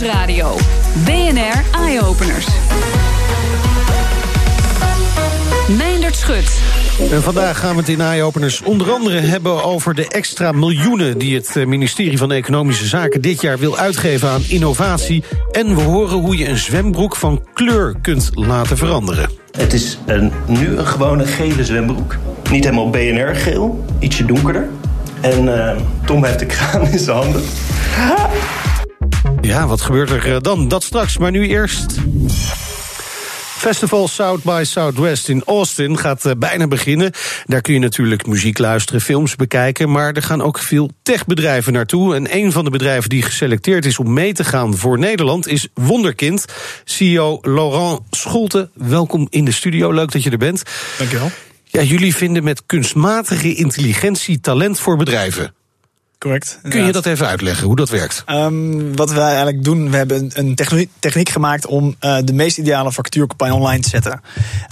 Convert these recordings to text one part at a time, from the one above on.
Nieuwsradio. BNR Eye Openers. Meindert Schut. En vandaag gaan we het in Eye-Openers onder andere hebben over de extra miljoenen die het eh, ministerie van Economische Zaken dit jaar wil uitgeven aan innovatie. En we horen hoe je een zwembroek van kleur kunt laten veranderen. Het is een, nu een gewone gele zwembroek. Niet helemaal BNR-geel, ietsje donkerder. En uh, Tom heeft de kraan in zijn handen. Ja, wat gebeurt er eh, dan? Dat straks, maar nu eerst. Festival South by Southwest in Austin gaat uh, bijna beginnen. Daar kun je natuurlijk muziek luisteren, films bekijken. Maar er gaan ook veel techbedrijven naartoe. En een van de bedrijven die geselecteerd is om mee te gaan voor Nederland is Wonderkind. CEO Laurent Scholte, welkom in de studio. Leuk dat je er bent. Dankjewel. Ja, jullie vinden met kunstmatige intelligentie talent voor bedrijven. Correct. Kun je dat even uitleggen, hoe dat werkt? Um, wat wij eigenlijk doen, we hebben een techniek, gemaakt om uh, de meest ideale factuurcampagne online te zetten.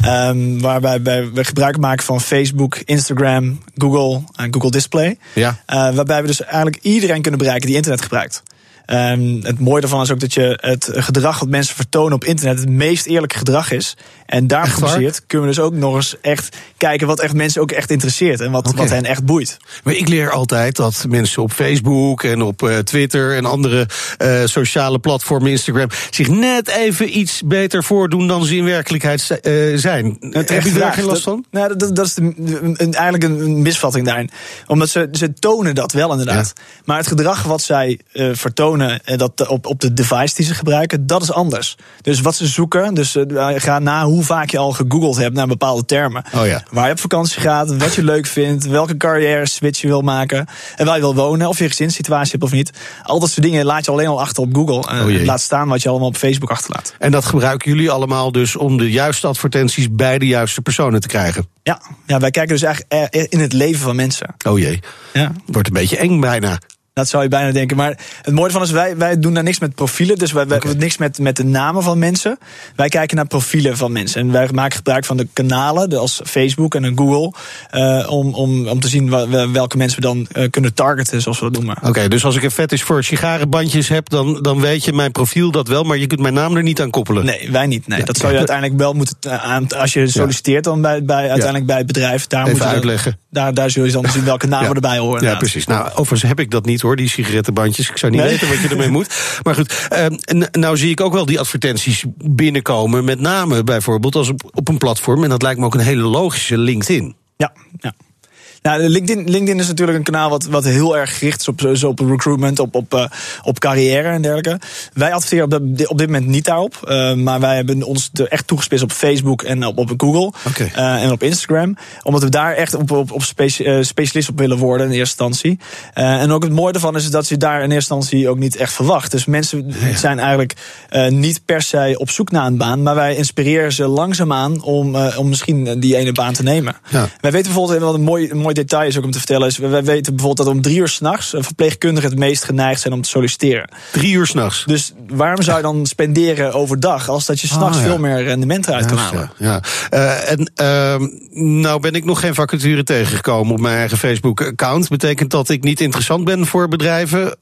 Um, waarbij we gebruik maken van Facebook, Instagram, Google en Google Display. Ja. Uh, waarbij we dus eigenlijk iedereen kunnen bereiken die internet gebruikt. Um, het mooie daarvan is ook dat je het gedrag wat mensen vertonen op internet het meest eerlijke gedrag is. En daar gebaseerd kunnen we dus ook nog eens echt kijken wat echt mensen ook echt interesseert en wat, okay. wat hen echt boeit. Maar ik leer altijd dat mensen op Facebook en op uh, Twitter en andere uh, sociale platformen, Instagram, zich net even iets beter voordoen dan ze in werkelijkheid uh, zijn. Heb je daar geen last van? Dat, nou, dat, dat is de, een, eigenlijk een misvatting daarin. Omdat ze, ze tonen dat wel inderdaad. Ja. Maar het gedrag wat zij vertonen dat op, op de device die ze gebruiken, dat is anders. Dus wat ze zoeken, dus ga na hoe vaak je al gegoogeld hebt naar bepaalde termen. Oh ja. Waar je op vakantie gaat, wat je leuk vindt, welke carrière switch je wil maken, en waar je wil wonen, of je gezinssituatie hebt of niet. Al dat soort dingen laat je alleen al achter op Google. Uh, laat staan wat je allemaal op Facebook achterlaat. En dat gebruiken jullie allemaal dus om de juiste advertenties bij de juiste personen te krijgen? Ja, ja wij kijken dus eigenlijk in het leven van mensen. Oh jee. Ja. Wordt een beetje eng bijna. Dat zou je bijna denken. Maar het mooie van is, wij, wij doen daar niks met profielen. Dus wij, wij okay. niks met, met de namen van mensen. Wij kijken naar profielen van mensen. En wij maken gebruik van de kanalen, als Facebook en Google. Uh, om, om, om te zien welke mensen we dan uh, kunnen targeten, zoals we dat noemen. Oké, okay, dus als ik een fetish voor sigarenbandjes heb, dan, dan weet je mijn profiel dat wel. Maar je kunt mijn naam er niet aan koppelen. Nee, wij niet. Nee. Ja, dat zou je uiteindelijk wel moeten. Aan, als je solliciteert dan bij, bij, uiteindelijk bij het bedrijf. Daar Even moet je, uitleggen. Daar, daar zul je dan zien welke namen erbij horen. Ja, precies. Nou, overigens heb ik dat niet hoor, die sigarettenbandjes. Ik zou niet nee. weten wat je ermee moet. Maar goed, uh, nou zie ik ook wel die advertenties binnenkomen. Met name bijvoorbeeld als op, op een platform. En dat lijkt me ook een hele logische LinkedIn. Ja, ja. Nou, LinkedIn, LinkedIn is natuurlijk een kanaal wat, wat heel erg gericht is op, zo op recruitment, op, op, uh, op carrière en dergelijke. Wij adverteren op, de, op dit moment niet daarop. Uh, maar wij hebben ons echt toegespitst op Facebook en op, op Google. Okay. Uh, en op Instagram. Omdat we daar echt op, op, op speci specialist op willen worden in eerste instantie. en ook het mooie ervan is dat je daar in eerste instantie ook niet echt verwacht. Dus mensen ja. zijn eigenlijk niet per se op zoek naar een baan. Maar wij inspireren ze langzaamaan om, om misschien die ene baan te nemen. Ja. Wij weten bijvoorbeeld wat een mooi, een mooi detail is ook om te vertellen. Is, wij weten bijvoorbeeld dat om drie uur s'nachts verpleegkundigen het meest geneigd zijn om te solliciteren. Drie uur s'nachts. Dus waarom zou je dan spenderen overdag als dat je s'nachts Ah, ja. veel meer rendement eruit kan halen? Ja, ja. Uh, en uh, nou ben ik nog geen vacature tegengekomen op mijn eigen Facebook-account. Betekent dat ik niet interessant ben voor bedrijven?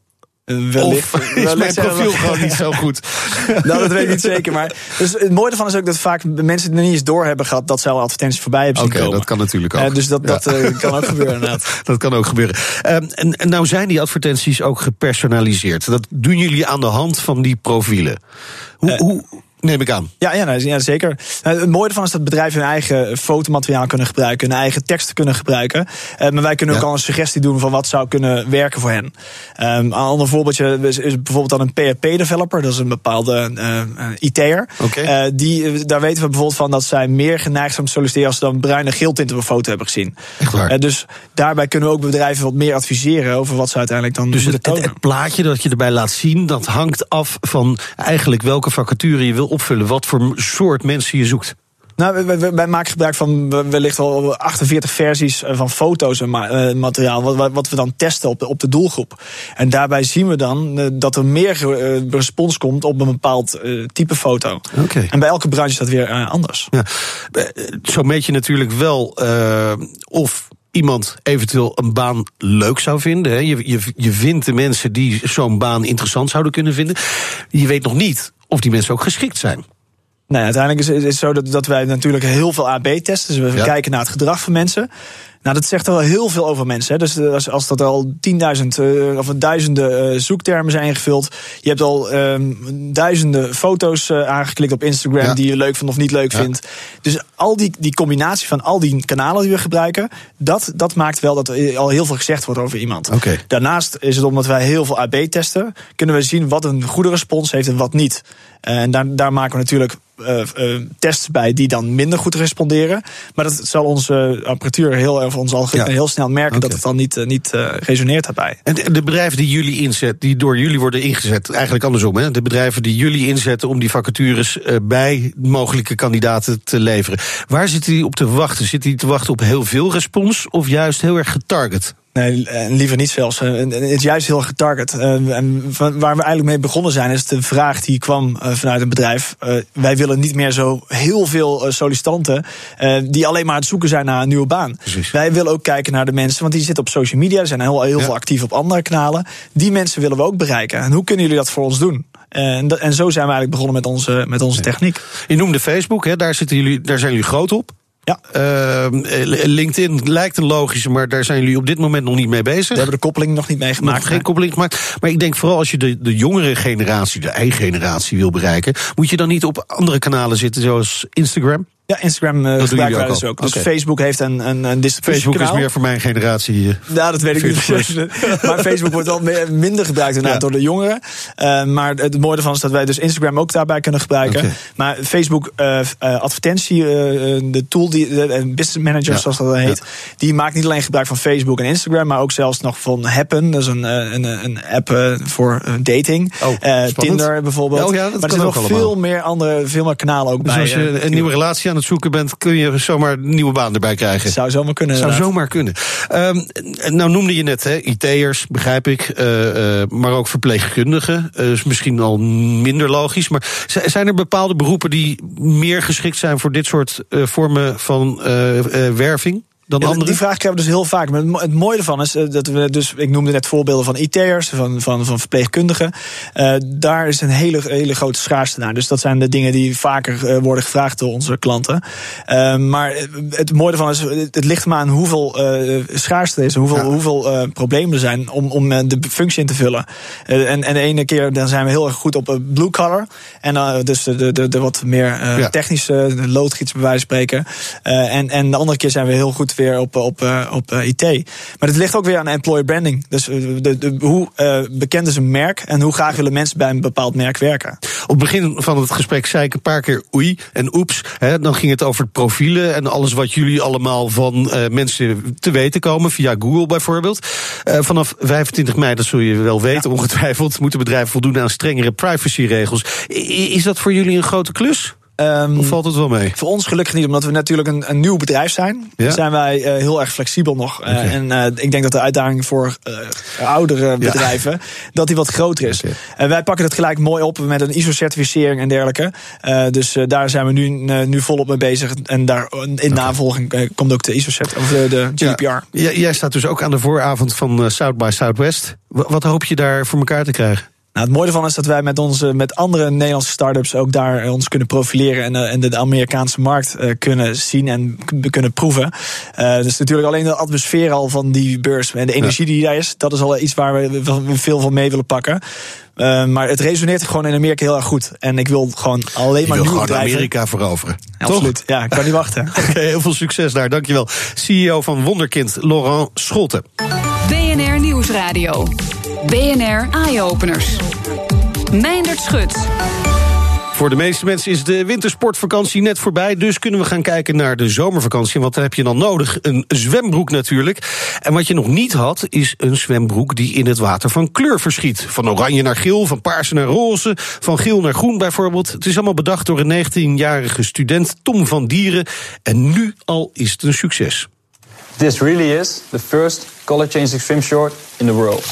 Wellicht, of is mijn profiel gewoon niet zo goed? nou, dat weet ik niet zeker. Maar dus het mooie ervan is ook dat vaak mensen het niet eens door hebben gehad dat ze al advertenties voorbij hebben zien Oké, komen. dat kan natuurlijk ook. Uh, dus dat, ja. dat uh, kan ook gebeuren inderdaad. Dat kan ook gebeuren. Uh, en, en nou zijn die advertenties ook gepersonaliseerd. Dat doen jullie aan de hand van die profielen. Hoe, hoe Neem ik aan. Ja, ja, ja zeker. Nou, het mooie ervan is dat bedrijven hun eigen fotomateriaal kunnen gebruiken, hun eigen teksten kunnen gebruiken. Uh, maar wij kunnen ook al een suggestie doen van wat zou kunnen werken voor hen. Um, een ander voorbeeldje is, is bijvoorbeeld dan een PHP-developer, dat is een bepaalde uh, IT'er. Oké. Uh, die, eh, daar weten we bijvoorbeeld van dat zij meer geneigd zijn om te solliciteren als ze dan bruin en geel op een foto hebben gezien. Echt waar. Dus daarbij kunnen we ook bedrijven wat meer adviseren over wat ze uiteindelijk dan Dus het, het plaatje dat je erbij laat zien, dat hangt af van eigenlijk welke vacature je wil opvullen. Wat voor soort mensen je zoekt. Nou, wij, maken gebruik van wellicht wel 48 versies van foto's en uh, materiaal. Wat, wat, we dan testen op de, op de doelgroep. En daarbij zien we dan uh, dat er meer respons komt op een bepaald type foto. Okay. En bij elke branche is dat weer anders. Ja. Zo meet je natuurlijk wel of iemand eventueel een baan leuk zou vinden. Hè. Je, je, je vindt de mensen die zo'n baan interessant zouden kunnen vinden. Je weet nog niet of die mensen ook geschikt zijn. Nee, uiteindelijk is het zo dat, dat wij natuurlijk heel veel AB testen. Dus we Ja. kijken naar het gedrag van mensen. Nou, dat zegt al heel veel over mensen. Hè. Dus eh, als, als dat al 10.000 eh, of duizenden eh, zoektermen zijn ingevuld. Je hebt al ehm, duizenden foto's aangeklikt op Instagram Ja. die je leuk vindt of niet leuk Ja. vindt. Dus al die, die combinatie van al die kanalen die we gebruiken, dat, dat maakt wel dat er al heel veel gezegd wordt over iemand. Daarnaast is het omdat wij heel veel AB testen, kunnen we zien wat een goede respons heeft en wat niet. En daar, daar maken we natuurlijk eh, eh, tests bij die dan minder goed responderen. Maar dat zal onze apparatuur heel, of ons al Ja. heel snel merken dat het dan niet, eh, niet eh, resoneert daarbij. En de, de bedrijven die jullie inzet, die door jullie worden ingezet, eigenlijk andersom, hè? De bedrijven die jullie inzetten om die vacatures bij mogelijke kandidaten te leveren. Waar zitten die op te wachten? Zitten die te wachten op heel veel respons of juist heel erg getarget? Nee, en liever niet zelfs. Eh, Het is juist heel getarget. Eh, En waar we eigenlijk mee begonnen zijn, is de vraag die kwam eh, vanuit een bedrijf. Eh, Wij willen niet meer zo heel veel eh, sollicitanten eh, die alleen maar aan het zoeken zijn naar een nieuwe baan. Precies. Wij willen ook kijken naar de mensen, want die zitten op social media, zijn heel, heel Ja. veel actief op andere kanalen. Die mensen willen we ook bereiken. En hoe kunnen jullie dat voor ons doen? En, dat- en zo zijn we eigenlijk begonnen met onze, met onze techniek. Je noemde Facebook, hè? Daar, zitten jullie, daar zijn jullie groot op. Ja. Ehm, eh, LinkedIn lijkt een logische, maar daar zijn jullie op dit moment nog niet mee bezig. We hebben de koppeling nog niet meegemaakt. nog geen koppeling gemaakt. Maar ik denk vooral als je de, de jongere generatie, de eigen generatie wil bereiken, moet je dan niet op andere kanalen zitten, zoals Instagram? Ja, Instagram jullie gebruiken wij ook dus al? ook. Dus. Facebook heeft een, een, een distributie Facebook is meer voor mijn generatie. eh. Ja, dat weet ik niet 40 precies. Maar Facebook wordt wel meer- minder gebruikt inderdaad Ja. door de jongeren. Eh, maar het mooie ervan is dat wij dus Instagram ook daarbij kunnen gebruiken. Maar Facebook eh, eh, advertentie, de tool, die, de, business manager Ja. zoals dat dan heet, die maakt niet alleen gebruik van Facebook en Instagram, maar ook zelfs nog van Happen. Dat is een, een, een app voor dating. Oh, Eh. Tinder bijvoorbeeld. Oh ja, dat maar er ook zijn nog veel meer andere, veel meer kanalen ook Dus bij. als je een nieuwe relatie aan het zoeken bent, kun je zomaar een nieuwe baan erbij krijgen. zou zomaar kunnen. Zou inderdaad. zomaar kunnen. Ehm, nou noemde je net, hè, IT'ers, begrijp ik, eh, eh, maar ook verpleegkundigen. Eh, is misschien al minder logisch. Maar zijn er bepaalde beroepen die meer geschikt zijn voor dit soort vormen van werving dan Ja? Die vraag krijgen we dus heel vaak. Maar het mo- het mooie ervan is eh, dat we dus, ik noemde net voorbeelden van IT'ers, van, van, van verpleegkundigen. Eh, daar is een hele, hele grote schaarste naar. Dus dat zijn de dingen die vaker eh, worden gevraagd door onze klanten. Maar het mooie ervan is, het ligt maar aan hoeveel eh, schaarste er is, hoeveel, Ja. hoeveel problemen er zijn om, om de functie in te vullen. En, en de ene keer dan zijn we heel erg goed op blue collar. En dan dus de, de, de, de wat meer technische, loodgiets bij wijze van spreken. En, en de andere keer zijn we heel goed weer op, op, eh, op eh, IT. Maar het ligt ook weer aan employer branding. Dus eh, de, de, hoe bekend is een merk en hoe graag willen mensen bij een bepaald merk werken. Op het begin van het gesprek zei ik een paar keer oei en oeps. Hè, dan ging het over profielen en alles wat jullie allemaal van mensen te weten komen, via Google bijvoorbeeld. Vanaf 25 mei, dat zul je wel weten ongetwijfeld, moeten bedrijven voldoen aan strengere privacyregels. I- Is dat voor jullie een grote klus? Ehm, Of valt het wel mee? Voor ons gelukkig niet, omdat we natuurlijk een, een nieuw bedrijf zijn. Ja. Zijn wij eh, heel erg flexibel nog. Eh. En eh, ik denk dat de uitdaging voor oudere bedrijven, dat die wat groter is. En wij pakken het gelijk mooi op met een ISO-certificering en dergelijke. Dus daar zijn we nu, nu volop mee bezig. En daar in navolging komt ook de ISO-cert, of de, GDPR. Ja. Jij staat dus ook aan de vooravond van South by Southwest. Wa- Wat hoop je daar voor elkaar te krijgen? Nou, het mooie ervan is dat wij met, onze, met andere Nederlandse start-ups ook daar ons kunnen profileren en, eh, en de Amerikaanse markt eh, kunnen zien en kunnen proeven. Eh, dus natuurlijk alleen de atmosfeer al van die beurs en de energie die daar is, dat is al iets waar we, we veel van mee willen pakken. Eh, maar het resoneert gewoon in Amerika heel erg goed. En ik wil gewoon alleen maar wil nieuwe gewoon. Amerika veroveren. Absoluut. Ja, ik kan niet wachten. Oké, heel veel succes daar. Dankjewel. CEO van Wonderkind, Laurent Scholten. BNR Nieuwsradio. BNR Eye Openers. Meindert Schut. Voor de meeste mensen is de wintersportvakantie net voorbij. Dus kunnen we gaan kijken naar de zomervakantie. Want dan heb je dan nodig een zwembroek natuurlijk. En wat je nog niet had, is een zwembroek die in het water van kleur verschiet. Van oranje naar geel, van paars naar roze, van geel naar groen bijvoorbeeld. Het is allemaal bedacht door een 19-jarige student, Tom van Dieren. En nu al is het een succes. This really is the first color changing swim short in the world.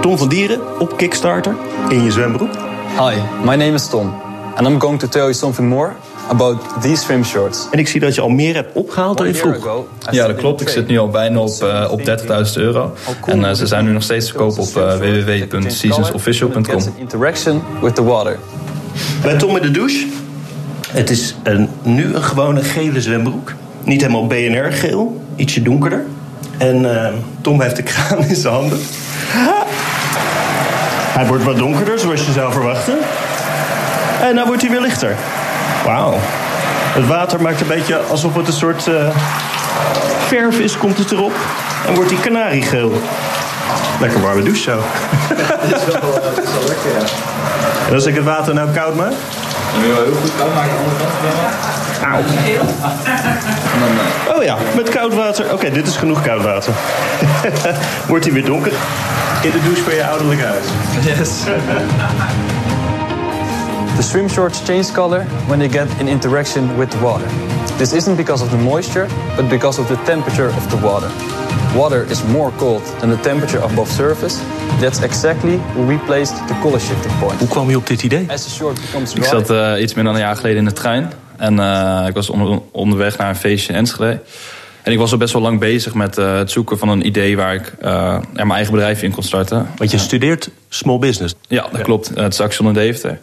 Tom van Dieren op Kickstarter in je zwembroek. Hi, my name is Tom, and I'm going to tell you something more about these swim shorts. En ik zie dat je al meer hebt opgehaald dan je vroeg. Ja, dat klopt. Ik zit nu al bijna op, eh, op 30.000 euro. En eh, ze zijn nu nog steeds te koop op eh, www.seasonsofficial.com. Interaction with the water. Bij Tom in de douche. Het is een, nu een gewone gele zwembroek. Niet helemaal BNR-geel, ietsje donkerder. En eh, Tom heeft de kraan in zijn handen. Hij wordt wat donkerder, zoals je zou verwachten. En dan wordt hij weer lichter. Wauw. Het water maakt een beetje alsof het een soort eh, verf is, komt het erop. En wordt die kanariegeel. Lekker warme douche zo. En als ik het water nou koud maak? Dan wil je wel heel goed koud maken aan de andere kant. Auw. Oh ja, met koud water. Oké, dit is genoeg koud water. Wordt hij weer donker? In de douche van je ouderlijk huis. Yes. The swim shorts change color when they get in interaction with the water. This isn't because of the moisture, but because of the temperature of the water. Water is more cold than the temperature above surface. That's exactly where we placed the color shifting point. Hoe kwam je op dit idee? Ik zat eh, iets meer dan een jaar geleden in de trein. En eh, ik was onder- onderweg naar een feestje in Enschede. En ik was al best wel lang bezig met eh, het zoeken van een idee... waar ik eh, er mijn eigen bedrijf in kon starten. Want je studeert small business. Ja, dat klopt. Het is Axion in Deventer.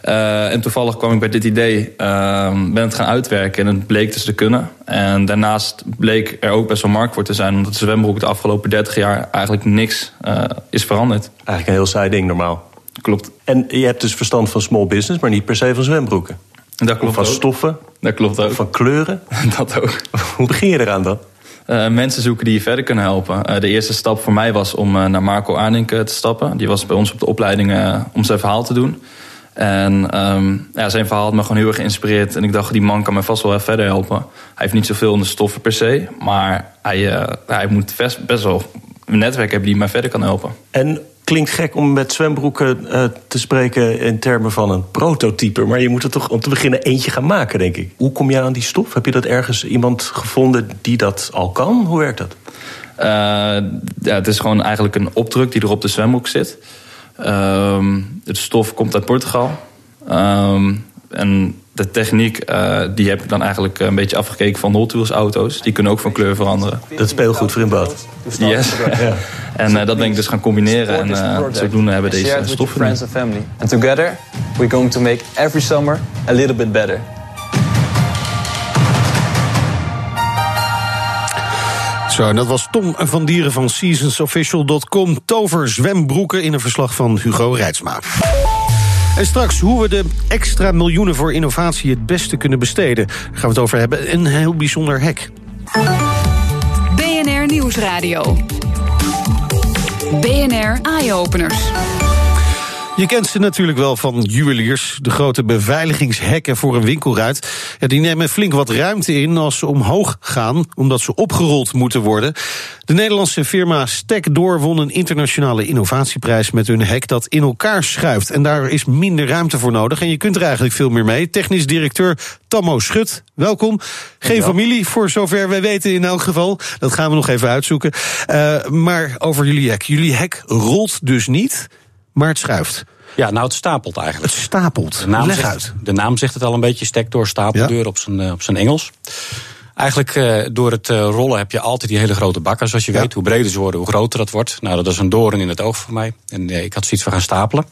Eh, en toevallig kwam ik bij dit idee, eh, ben het gaan uitwerken en het bleek dus te kunnen. En daarnaast bleek er ook best wel markt voor te zijn, omdat de zwembroek de afgelopen 30 jaar eigenlijk niks eh, is veranderd. Eigenlijk een heel saai ding normaal. Klopt. En je hebt dus verstand van small business, maar niet per se van zwembroeken. Dat klopt van ook. stoffen, Dat klopt ook. van kleuren. Dat ook. Hoe begin je eraan dan? Eh, mensen zoeken die je verder kunnen helpen. Eh, de eerste stap voor mij was om eh, naar Marco Arnink eh, te stappen. Die was bij ons op de opleiding om zijn verhaal te doen. En ehm, ja, zijn verhaal had me gewoon heel erg geïnspireerd. En ik dacht, die man kan me vast wel verder helpen. Hij heeft niet zoveel in de stoffen per se. Maar hij, hij moet best, best wel een netwerk hebben die mij verder kan helpen. En klinkt gek om met zwembroeken eh, te spreken in termen van een prototype. Maar je moet er toch om te beginnen eentje gaan maken, denk ik. Hoe kom je aan die stof? Heb je dat ergens iemand gevonden die dat al kan? Hoe werkt dat? Eh, ja, het is gewoon eigenlijk een opdruk die er op de zwembroek zit. Ehm het stof komt uit Portugal. Ehm, en de techniek eh, die heb ik dan eigenlijk een beetje afgekeken van Hot Wheels auto's. Die kunnen ook van kleur veranderen. Dat speelgoed voor in bad. Yes. en eh, dat ben ik dus gaan combineren. En eh, zodoende hebben we deze stoffen. friends and family. And together, we're going to make every summer a little bit better. Zo, en dat was Tom van Dieren van Seasonsofficial.com. Tover zwembroeken in een verslag van Hugo Reitsma. En straks hoe we de extra miljoenen voor innovatie het beste kunnen besteden. Gaan we het over hebben. Een heel bijzonder hek. BNR Nieuwsradio. BNR Eye-Openers. Je kent ze natuurlijk wel van juweliers. De grote beveiligingshekken voor een winkelruit. Ja, die nemen flink wat ruimte in als ze omhoog gaan, omdat ze opgerold moeten worden. De Nederlandse firma Stekdoor won een internationale innovatieprijs met hun hek dat in elkaar schuift. En daar is minder ruimte voor nodig. En je kunt er eigenlijk veel meer mee. Technisch directeur Tammo Schut, welkom. Geen familie, voor zover wij weten in elk geval. Dat gaan we nog even uitzoeken. Uh, maar over jullie hek. Jullie hek rolt dus niet maar het schuift. Ja, nou, het stapelt eigenlijk. Het stapelt. De naam, Leg zegt, uit. de naam zegt het al een beetje, stekdoor, stapeldeur ja. op, zijn, uh, op zijn Engels. Eigenlijk uh, door het uh, rollen heb je altijd die hele grote bakken, zoals je ja. weet. Hoe breder ze worden, hoe groter dat wordt. Nou, dat is een doorn in het oog voor mij. En ik had zoiets van gaan stapelen.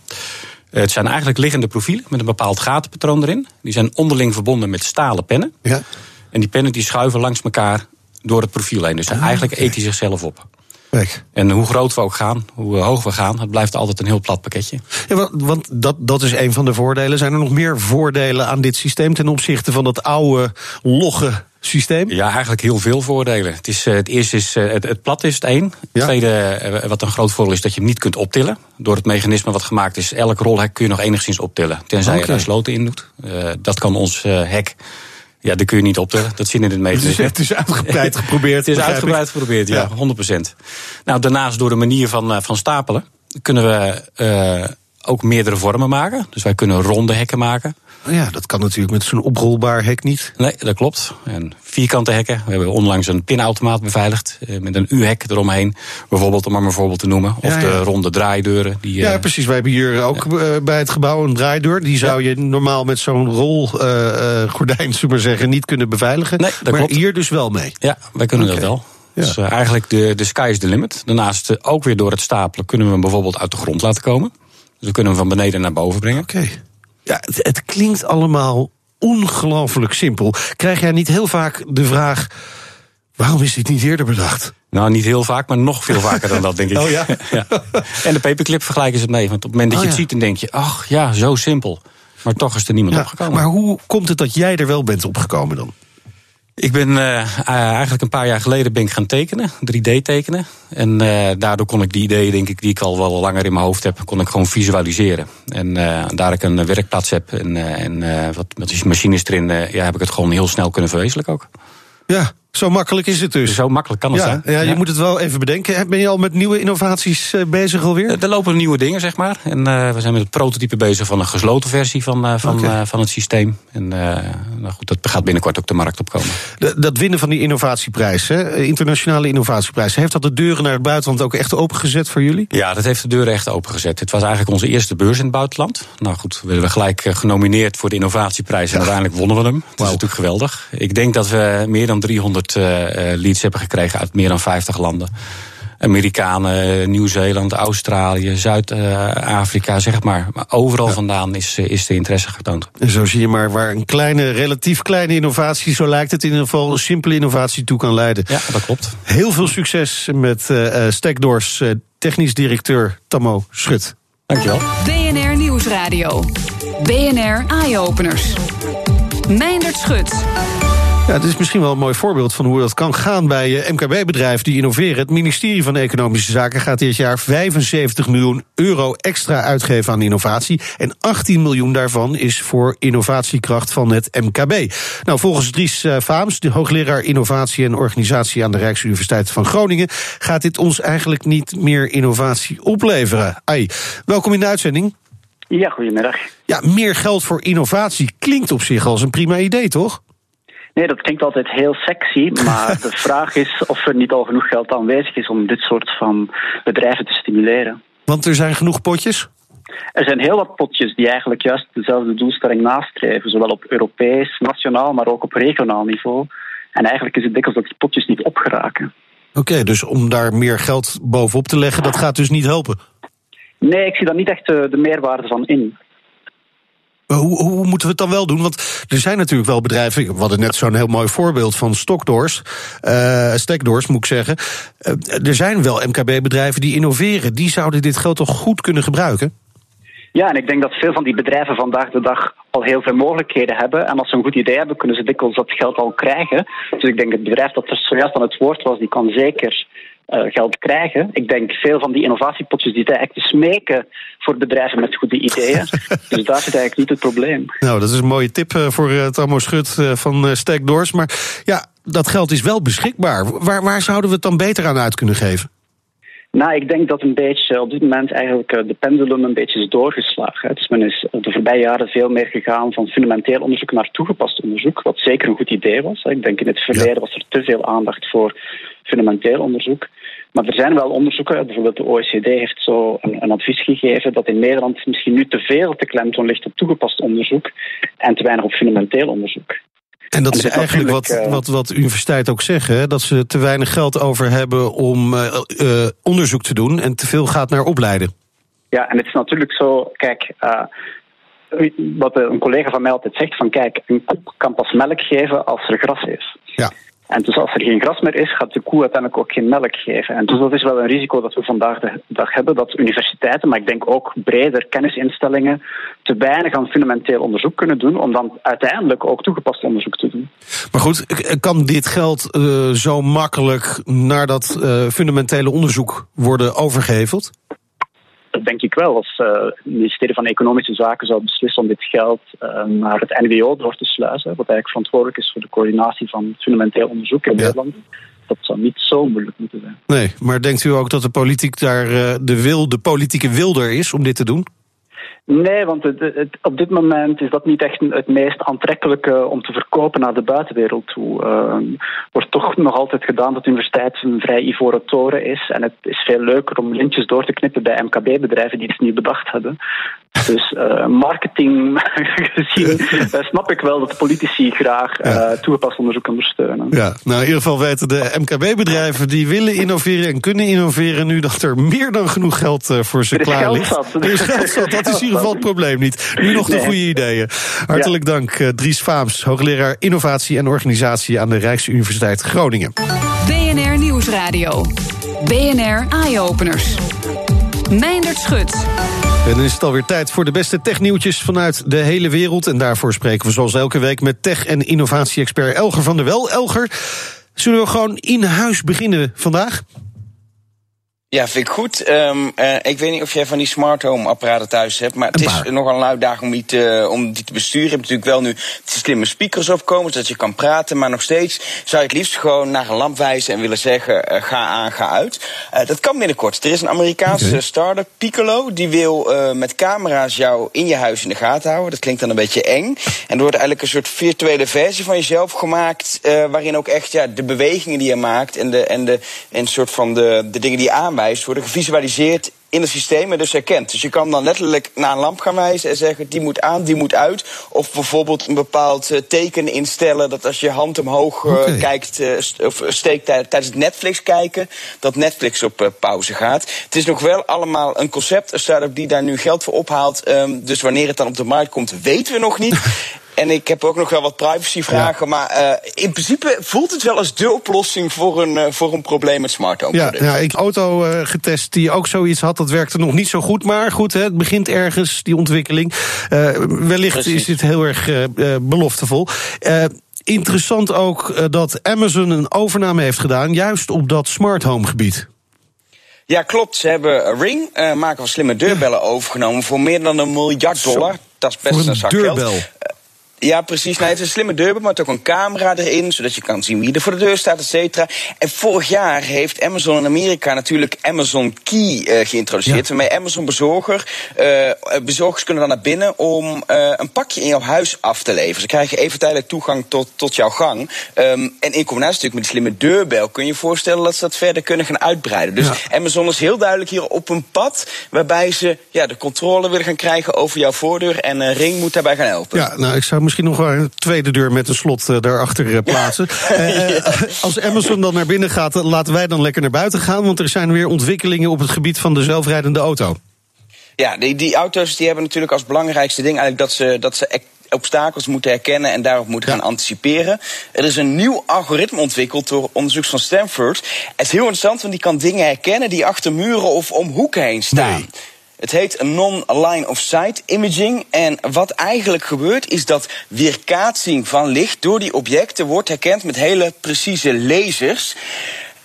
het zijn eigenlijk liggende profielen met een bepaald gatenpatroon erin. Die zijn onderling verbonden met stalen pennen. Ja. En die pennen die schuiven langs elkaar door het profiel heen. Dus Ah, eigenlijk eet hij zichzelf op. En hoe groot we ook gaan, hoe hoog we gaan, het blijft altijd een heel plat pakketje. Ja, want, want dat, dat is een van de voordelen. Zijn er nog meer voordelen aan dit systeem ten opzichte van dat oude, logge systeem? Ja, eigenlijk heel veel voordelen. Het, is, het eerste is, het, het plat is het één. Het ja. tweede, wat een groot voordeel is, dat je hem niet kunt optillen. Door het mechanisme wat gemaakt is, elk rolhek kun je nog enigszins optillen. Tenzij okay. je er sloten in doet. Uh, dat kan ons uh, hek ja, dat kun je niet optillen. Dat zit in het meter. Het is uitgebreid geprobeerd. het is uitgebreid geprobeerd, ja, ja. 100%. Nou, daarnaast door de manier van, uh, van stapelen kunnen we uh, ook meerdere vormen maken. Dus wij kunnen ronde hekken maken. Ja, dat kan natuurlijk met zo'n oprolbaar hek niet. Nee, dat klopt. En vierkante hekken. We hebben onlangs een pinautomaat beveiligd. eh, Met een U-hek eromheen. Bijvoorbeeld, om maar een voorbeeld te noemen. Of Ja, de ronde draaideuren. Die, Ja, eh, precies. Wij hebben hier ook eh, bij het gebouw een draaideur. Die zou je normaal met zo'n rolgordijn, zullen we maar zeggen, niet kunnen beveiligen. Nee, dat maar klopt. hier dus wel mee. Ja, wij kunnen dat wel. Ja. Dus eigenlijk de, de sky is the limit. Daarnaast ook weer door het stapelen kunnen we hem bijvoorbeeld uit de grond laten komen. We kunnen hem van beneden naar boven brengen. Oké. Ja, het, het klinkt allemaal ongelooflijk simpel. Krijg jij niet heel vaak de vraag: waarom is dit niet eerder bedacht? Nou, niet heel vaak, maar nog veel vaker dan dat, denk ik. Oh ja? En de paperclip vergelijken ze het mee. Want op het moment dat Oh je het ja. ziet, dan denk je, ach ja, zo simpel. Maar toch is er niemand Ja, opgekomen. maar hoe komt het dat jij er wel bent opgekomen dan? Ik ben eh, eigenlijk een paar jaar geleden ben ik gaan tekenen, 3D tekenen. En eh, daardoor kon ik die ideeën, denk ik, die ik al wel langer in mijn hoofd heb, kon ik gewoon visualiseren. En eh, daar ik een werkplaats heb en, en wat die machines erin, ja, heb ik het gewoon heel snel kunnen verwezenlijken ook. Ja, zo makkelijk is het dus. Zo makkelijk kan het ja, zijn. ja, je moet het wel even bedenken. Ben je al met nieuwe innovaties eh, bezig alweer? Eh, Er lopen nieuwe dingen, zeg maar. En eh, we zijn met het prototype bezig van een gesloten versie van, van, van het systeem. En nou goed, dat gaat binnenkort ook de markt opkomen. Dat winnen van die innovatieprijs, hè, internationale innovatieprijs, heeft dat de deuren naar het buitenland ook echt opengezet voor jullie? Ja, dat heeft de deuren echt opengezet. Het was eigenlijk onze eerste beurs in het buitenland. Nou goed, we werden gelijk genomineerd voor de innovatieprijs. En uiteindelijk wonnen we hem. Dat is natuurlijk geweldig. Ik denk dat we meer dan 300 eh, eh, leads hebben gekregen uit meer dan 50 landen. Amerikanen, Nieuw-Zeeland, Australië, Zuid-Afrika, zeg maar. Maar overal vandaan is, eh, is de interesse getoond. En zo zie je maar waar een kleine, relatief kleine innovatie, zo lijkt het in ieder geval, een simpele innovatie toe kan leiden. Ja, dat klopt. Heel veel succes met eh eh, Stekdoors eh, technisch directeur Tammo Schut. Dankjewel. BNR Nieuwsradio. BNR Eye-Openers. Meindert Schut. Ja, dit is misschien wel een mooi voorbeeld van hoe dat kan gaan bij eh, MKB-bedrijven die innoveren. Het ministerie van Economische Zaken gaat dit jaar 75 miljoen euro extra uitgeven aan innovatie. En 18 miljoen daarvan is voor innovatiekracht van het MKB. Nou, volgens Dries eh, Vaams, de hoogleraar innovatie en organisatie aan de Rijksuniversiteit van Groningen, gaat dit ons eigenlijk niet meer innovatie opleveren. Ai, welkom in de uitzending. Ja, goedemiddag. Ja, meer geld voor innovatie klinkt op zich als een prima idee, toch? Nee, dat klinkt altijd heel sexy, maar de vraag is of er niet al genoeg geld aanwezig is om dit soort van bedrijven te stimuleren. Want er zijn genoeg potjes. Er zijn heel wat potjes die eigenlijk juist dezelfde doelstelling nastreven, zowel op Europees, nationaal, maar ook op regionaal niveau. En eigenlijk is het dikwijls dat die potjes niet opgeraken. Oké, dus om daar meer geld bovenop te leggen, dat gaat dus niet helpen. Nee, ik zie daar niet echt de, de meerwaarde van in. Hoe, moeten we het dan wel doen? Want er zijn natuurlijk wel bedrijven. We hadden net zo'n heel mooi voorbeeld van Stockdoors. eh Stekdoors, moet ik zeggen. Eh, er zijn wel MKB-bedrijven die innoveren. Die zouden dit geld toch goed kunnen gebruiken? Ja, en ik denk dat veel van die bedrijven vandaag de dag al heel veel mogelijkheden hebben. En als ze een goed idee hebben, kunnen ze dikwijls dat geld al krijgen. Dus ik denk het bedrijf dat er zojuist aan het woord was, die kan zeker geld krijgen. Ik denk veel van die innovatiepotjes die zijn echt te smeken voor bedrijven met goede ideeën. dus daar zit eigenlijk niet het probleem. Nou, dat is een mooie tip eh, voor uh, Tammo Schut van uh, Stekdoors. Maar ja, dat geld is wel beschikbaar. Waar, waar zouden we het dan beter aan uit kunnen geven? Nou, ik denk dat een beetje op dit moment eigenlijk eh, de pendulum een beetje is doorgeslagen. Dus men is de voorbije jaren veel meer gegaan van fundamenteel onderzoek naar toegepast onderzoek, wat zeker een goed idee was. Ik denk in het verleden was er te veel aandacht voor fundamenteel onderzoek. Maar er zijn wel onderzoeken, bijvoorbeeld de OECD heeft zo een, een advies gegeven dat in Nederland misschien nu te veel te klemtoon ligt op toegepast onderzoek en te weinig op fundamenteel onderzoek. En dat en is eigenlijk wat, uh, wat, wat universiteiten ook zeggen: hè? dat ze te weinig geld over hebben om uh, uh, onderzoek te doen en te veel gaat naar opleiden. Ja, en het is natuurlijk zo, kijk, wat een collega van mij altijd zegt: van kijk, een koe kan pas melk geven als er gras is. Ja. En dus als er geen gras meer is, gaat de koe uiteindelijk ook geen melk geven. En dus dat is wel een risico dat we vandaag de dag hebben, dat universiteiten, maar ik denk ook breder kennisinstellingen, te weinig aan fundamenteel onderzoek kunnen doen, om dan uiteindelijk ook toegepast onderzoek te doen. Maar goed, kan dit geld uh, zo makkelijk naar dat uh, fundamentele onderzoek worden overgeheveld? Dat denk ik wel. Als uh, het ministerie van Economische Zaken zou beslissen om dit geld uh, naar het NWO door te sluizen, wat eigenlijk verantwoordelijk is voor de coördinatie van fundamenteel onderzoek in ja. Nederland, dat zou niet zo moeilijk moeten zijn. Nee, maar denkt u ook dat de politiek daar uh, de, wil, de politieke wil er is om dit te doen? Nee, want het, het, op dit moment is dat niet echt het meest aantrekkelijke om te verkopen naar de buitenwereld toe. Uh, wordt toch nog altijd gedaan dat universiteit een vrij ivoren toren is. En het is veel leuker om lintjes door te knippen bij MKB-bedrijven die iets niet bedacht hebben. Dus uh, marketing gezien uh, snap ik wel dat politici graag ja. toegepast onderzoek ondersteunen. Ja, nou in ieder geval weten de MKB-bedrijven die willen innoveren en kunnen innoveren nu dat er meer dan genoeg geld voor ze klaar ligt. Er is geld zat. Dat is in ieder geval het probleem niet. Nu nog de goede ideeën. Hartelijk ja. dank, Dries Faams, hoogleraar innovatie en organisatie aan de Rijksuniversiteit Groningen. BNR Nieuwsradio. BNR Eye-Openers. Meindert Schut. En dan is het alweer tijd voor de beste technieuwtjes vanuit de hele wereld. En daarvoor spreken we zoals elke week met tech- en innovatie-expert Elger van der Wel. Elger, zullen we gewoon in huis beginnen vandaag? Ja, vind ik goed. Um, uh, ik weet niet of jij van die smart home apparaten thuis hebt, maar het is nogal een uitdaging om die, te, om die te besturen. Je hebt natuurlijk wel nu slimme speakers opkomen, zodat je kan praten, maar nog steeds zou je het liefst gewoon naar een lamp wijzen en willen zeggen: uh, ga aan, ga uit. Uh, dat kan binnenkort. Er is een Amerikaanse okay. start-up, Piccolo, die wil met camera's jou in je huis in de gaten houden. Dat klinkt dan een beetje eng. En er wordt eigenlijk een soort virtuele versie van jezelf gemaakt, waarin ook echt ja, de bewegingen die je maakt en, de, en, de, en soort van de, de dingen die je aanwijst worden gevisualiseerd in het systeem en dus herkend. Dus je kan dan letterlijk naar een lamp gaan wijzen en zeggen die moet aan, die moet uit. Of bijvoorbeeld een bepaald uh, teken instellen dat als je hand omhoog okay. kijkt st of steekt tijdens het Netflix kijken, dat Netflix op pauze gaat. Het is nog wel allemaal een concept, een start-up die daar nu geld voor ophaalt. Um, dus wanneer het dan op de markt komt, weten we nog niet. En ik heb ook nog wel wat privacyvragen. Ja. Maar uh, in principe voelt het wel als de oplossing voor een, uh, voor een probleem met smart home ja, ja, ik heb een auto uh, getest die ook zoiets had. Dat werkte nog niet zo goed. Maar goed, hè, het begint ergens, die ontwikkeling. wellicht Precies. is dit heel erg beloftevol. interessant ook dat Amazon een overname heeft gedaan. Juist op dat smart home gebied. Ja, klopt. Ze hebben Ring, uh, maken van slimme deurbellen, overgenomen voor meer dan een miljard dollar. Zo. Dat is best voor een, een zak deurbel. geld. Ja, precies. Nou, het is een slimme deurbel, maar ook een camera erin, zodat je kan zien wie er voor de deur staat, et cetera. En vorig jaar heeft Amazon in Amerika natuurlijk Amazon Key uh, geïntroduceerd. Ja. Waarmee Amazon bezorger, uh, bezorgers kunnen dan naar binnen om uh, een pakje in jouw huis af te leveren. Ze krijgen even tijdelijk toegang tot, tot jouw gang. Um, en in combinatie natuurlijk met die slimme deurbel kun je je voorstellen dat ze dat verder kunnen gaan uitbreiden. Dus ja. Amazon is heel duidelijk hier op een pad waarbij ze ja, de controle willen gaan krijgen over jouw voordeur. En Ring moet daarbij gaan helpen. Ja, nou, ik zou misschien nog wel een tweede deur met een slot uh, daarachter uh, plaatsen. Uh, ja. Als Amazon dan naar binnen gaat, laten wij dan lekker naar buiten gaan. Want er zijn weer ontwikkelingen op het gebied van de zelfrijdende auto. Ja, die, die auto's die hebben natuurlijk als belangrijkste ding eigenlijk dat ze, dat ze obstakels moeten herkennen en daarop moeten ja. gaan anticiperen. Er is een nieuw algoritme ontwikkeld door onderzoekers van Stanford. Het is heel interessant, want die kan dingen herkennen die achter muren of om hoeken heen staan. Nee. Het heet non-line of sight imaging. En wat eigenlijk gebeurt is dat weerkaatsing van licht door die objecten wordt herkend met hele precieze lasers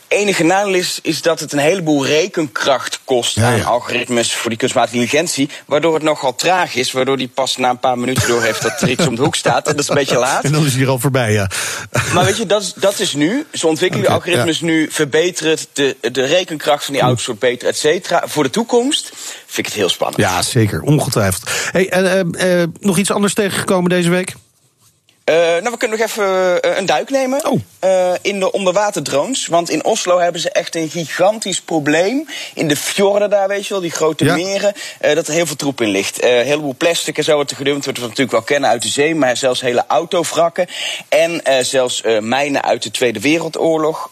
enige nadeel is, is dat het een heleboel rekenkracht kost ja, ja. aan algoritmes voor die kunstmatige intelligentie. Waardoor het nogal traag is. Waardoor die pas na een paar minuten door heeft dat er iets om de hoek staat. En dat is een beetje laat. En dan is hij er al voorbij, ja. Maar weet je, dat is, dat is nu. Ze ontwikkelen okay, algoritmes ja. nu, verbeteren het. De, de rekenkracht van die auto's wordt beter, et cetera. Voor de toekomst vind ik het heel spannend. Ja, zeker. Ongetwijfeld. Hey, en, uh, uh, nog iets anders tegengekomen deze week? Uh, nou, we kunnen nog even uh, een duik nemen oh. uh, in de onderwaterdrones. Want in Oslo hebben ze echt een gigantisch probleem. In de fjorden daar, weet je wel, die grote ja. meren. dat er heel veel troep in ligt. een heleboel plastic en zo wat er gedumpt wordt. Wat we natuurlijk wel kennen uit de zee. Maar zelfs hele autovrakken. En zelfs mijnen uit de Tweede Wereldoorlog.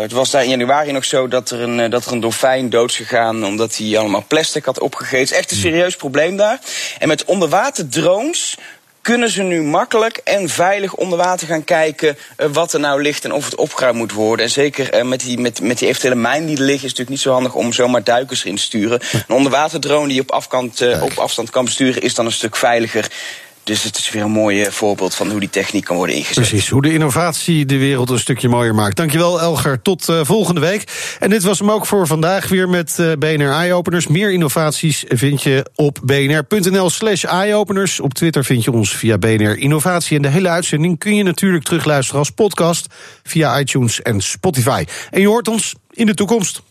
het was daar in januari nog zo dat er een, dat er een dolfijn dood is gegaan. Omdat hij allemaal plastic had opgegeten. Het is echt een serieus probleem daar. En met onderwaterdrones kunnen ze nu makkelijk en veilig onder water gaan kijken uh, wat er nou ligt en of het opgeruimd moet worden. En zeker uh, met, die, met, met die eventuele mijn die er liggen, is het natuurlijk niet zo handig om zomaar duikers erin te sturen. Een onderwaterdrone die op, afkant, uh, op afstand kan besturen, is dan een stuk veiliger. Dus het is weer een mooi voorbeeld van hoe die techniek kan worden ingezet. Precies, hoe de innovatie de wereld een stukje mooier maakt. Dankjewel Elger, tot uh, volgende week. En dit was hem ook voor vandaag weer met uh, BNR Eyeopeners. Meer innovaties vind je op bnr.nl slash eyeopeners. Op Twitter vind je ons via BNR Innovatie. En de hele uitzending kun je natuurlijk terugluisteren als podcast... via iTunes en Spotify. En je hoort ons in de toekomst.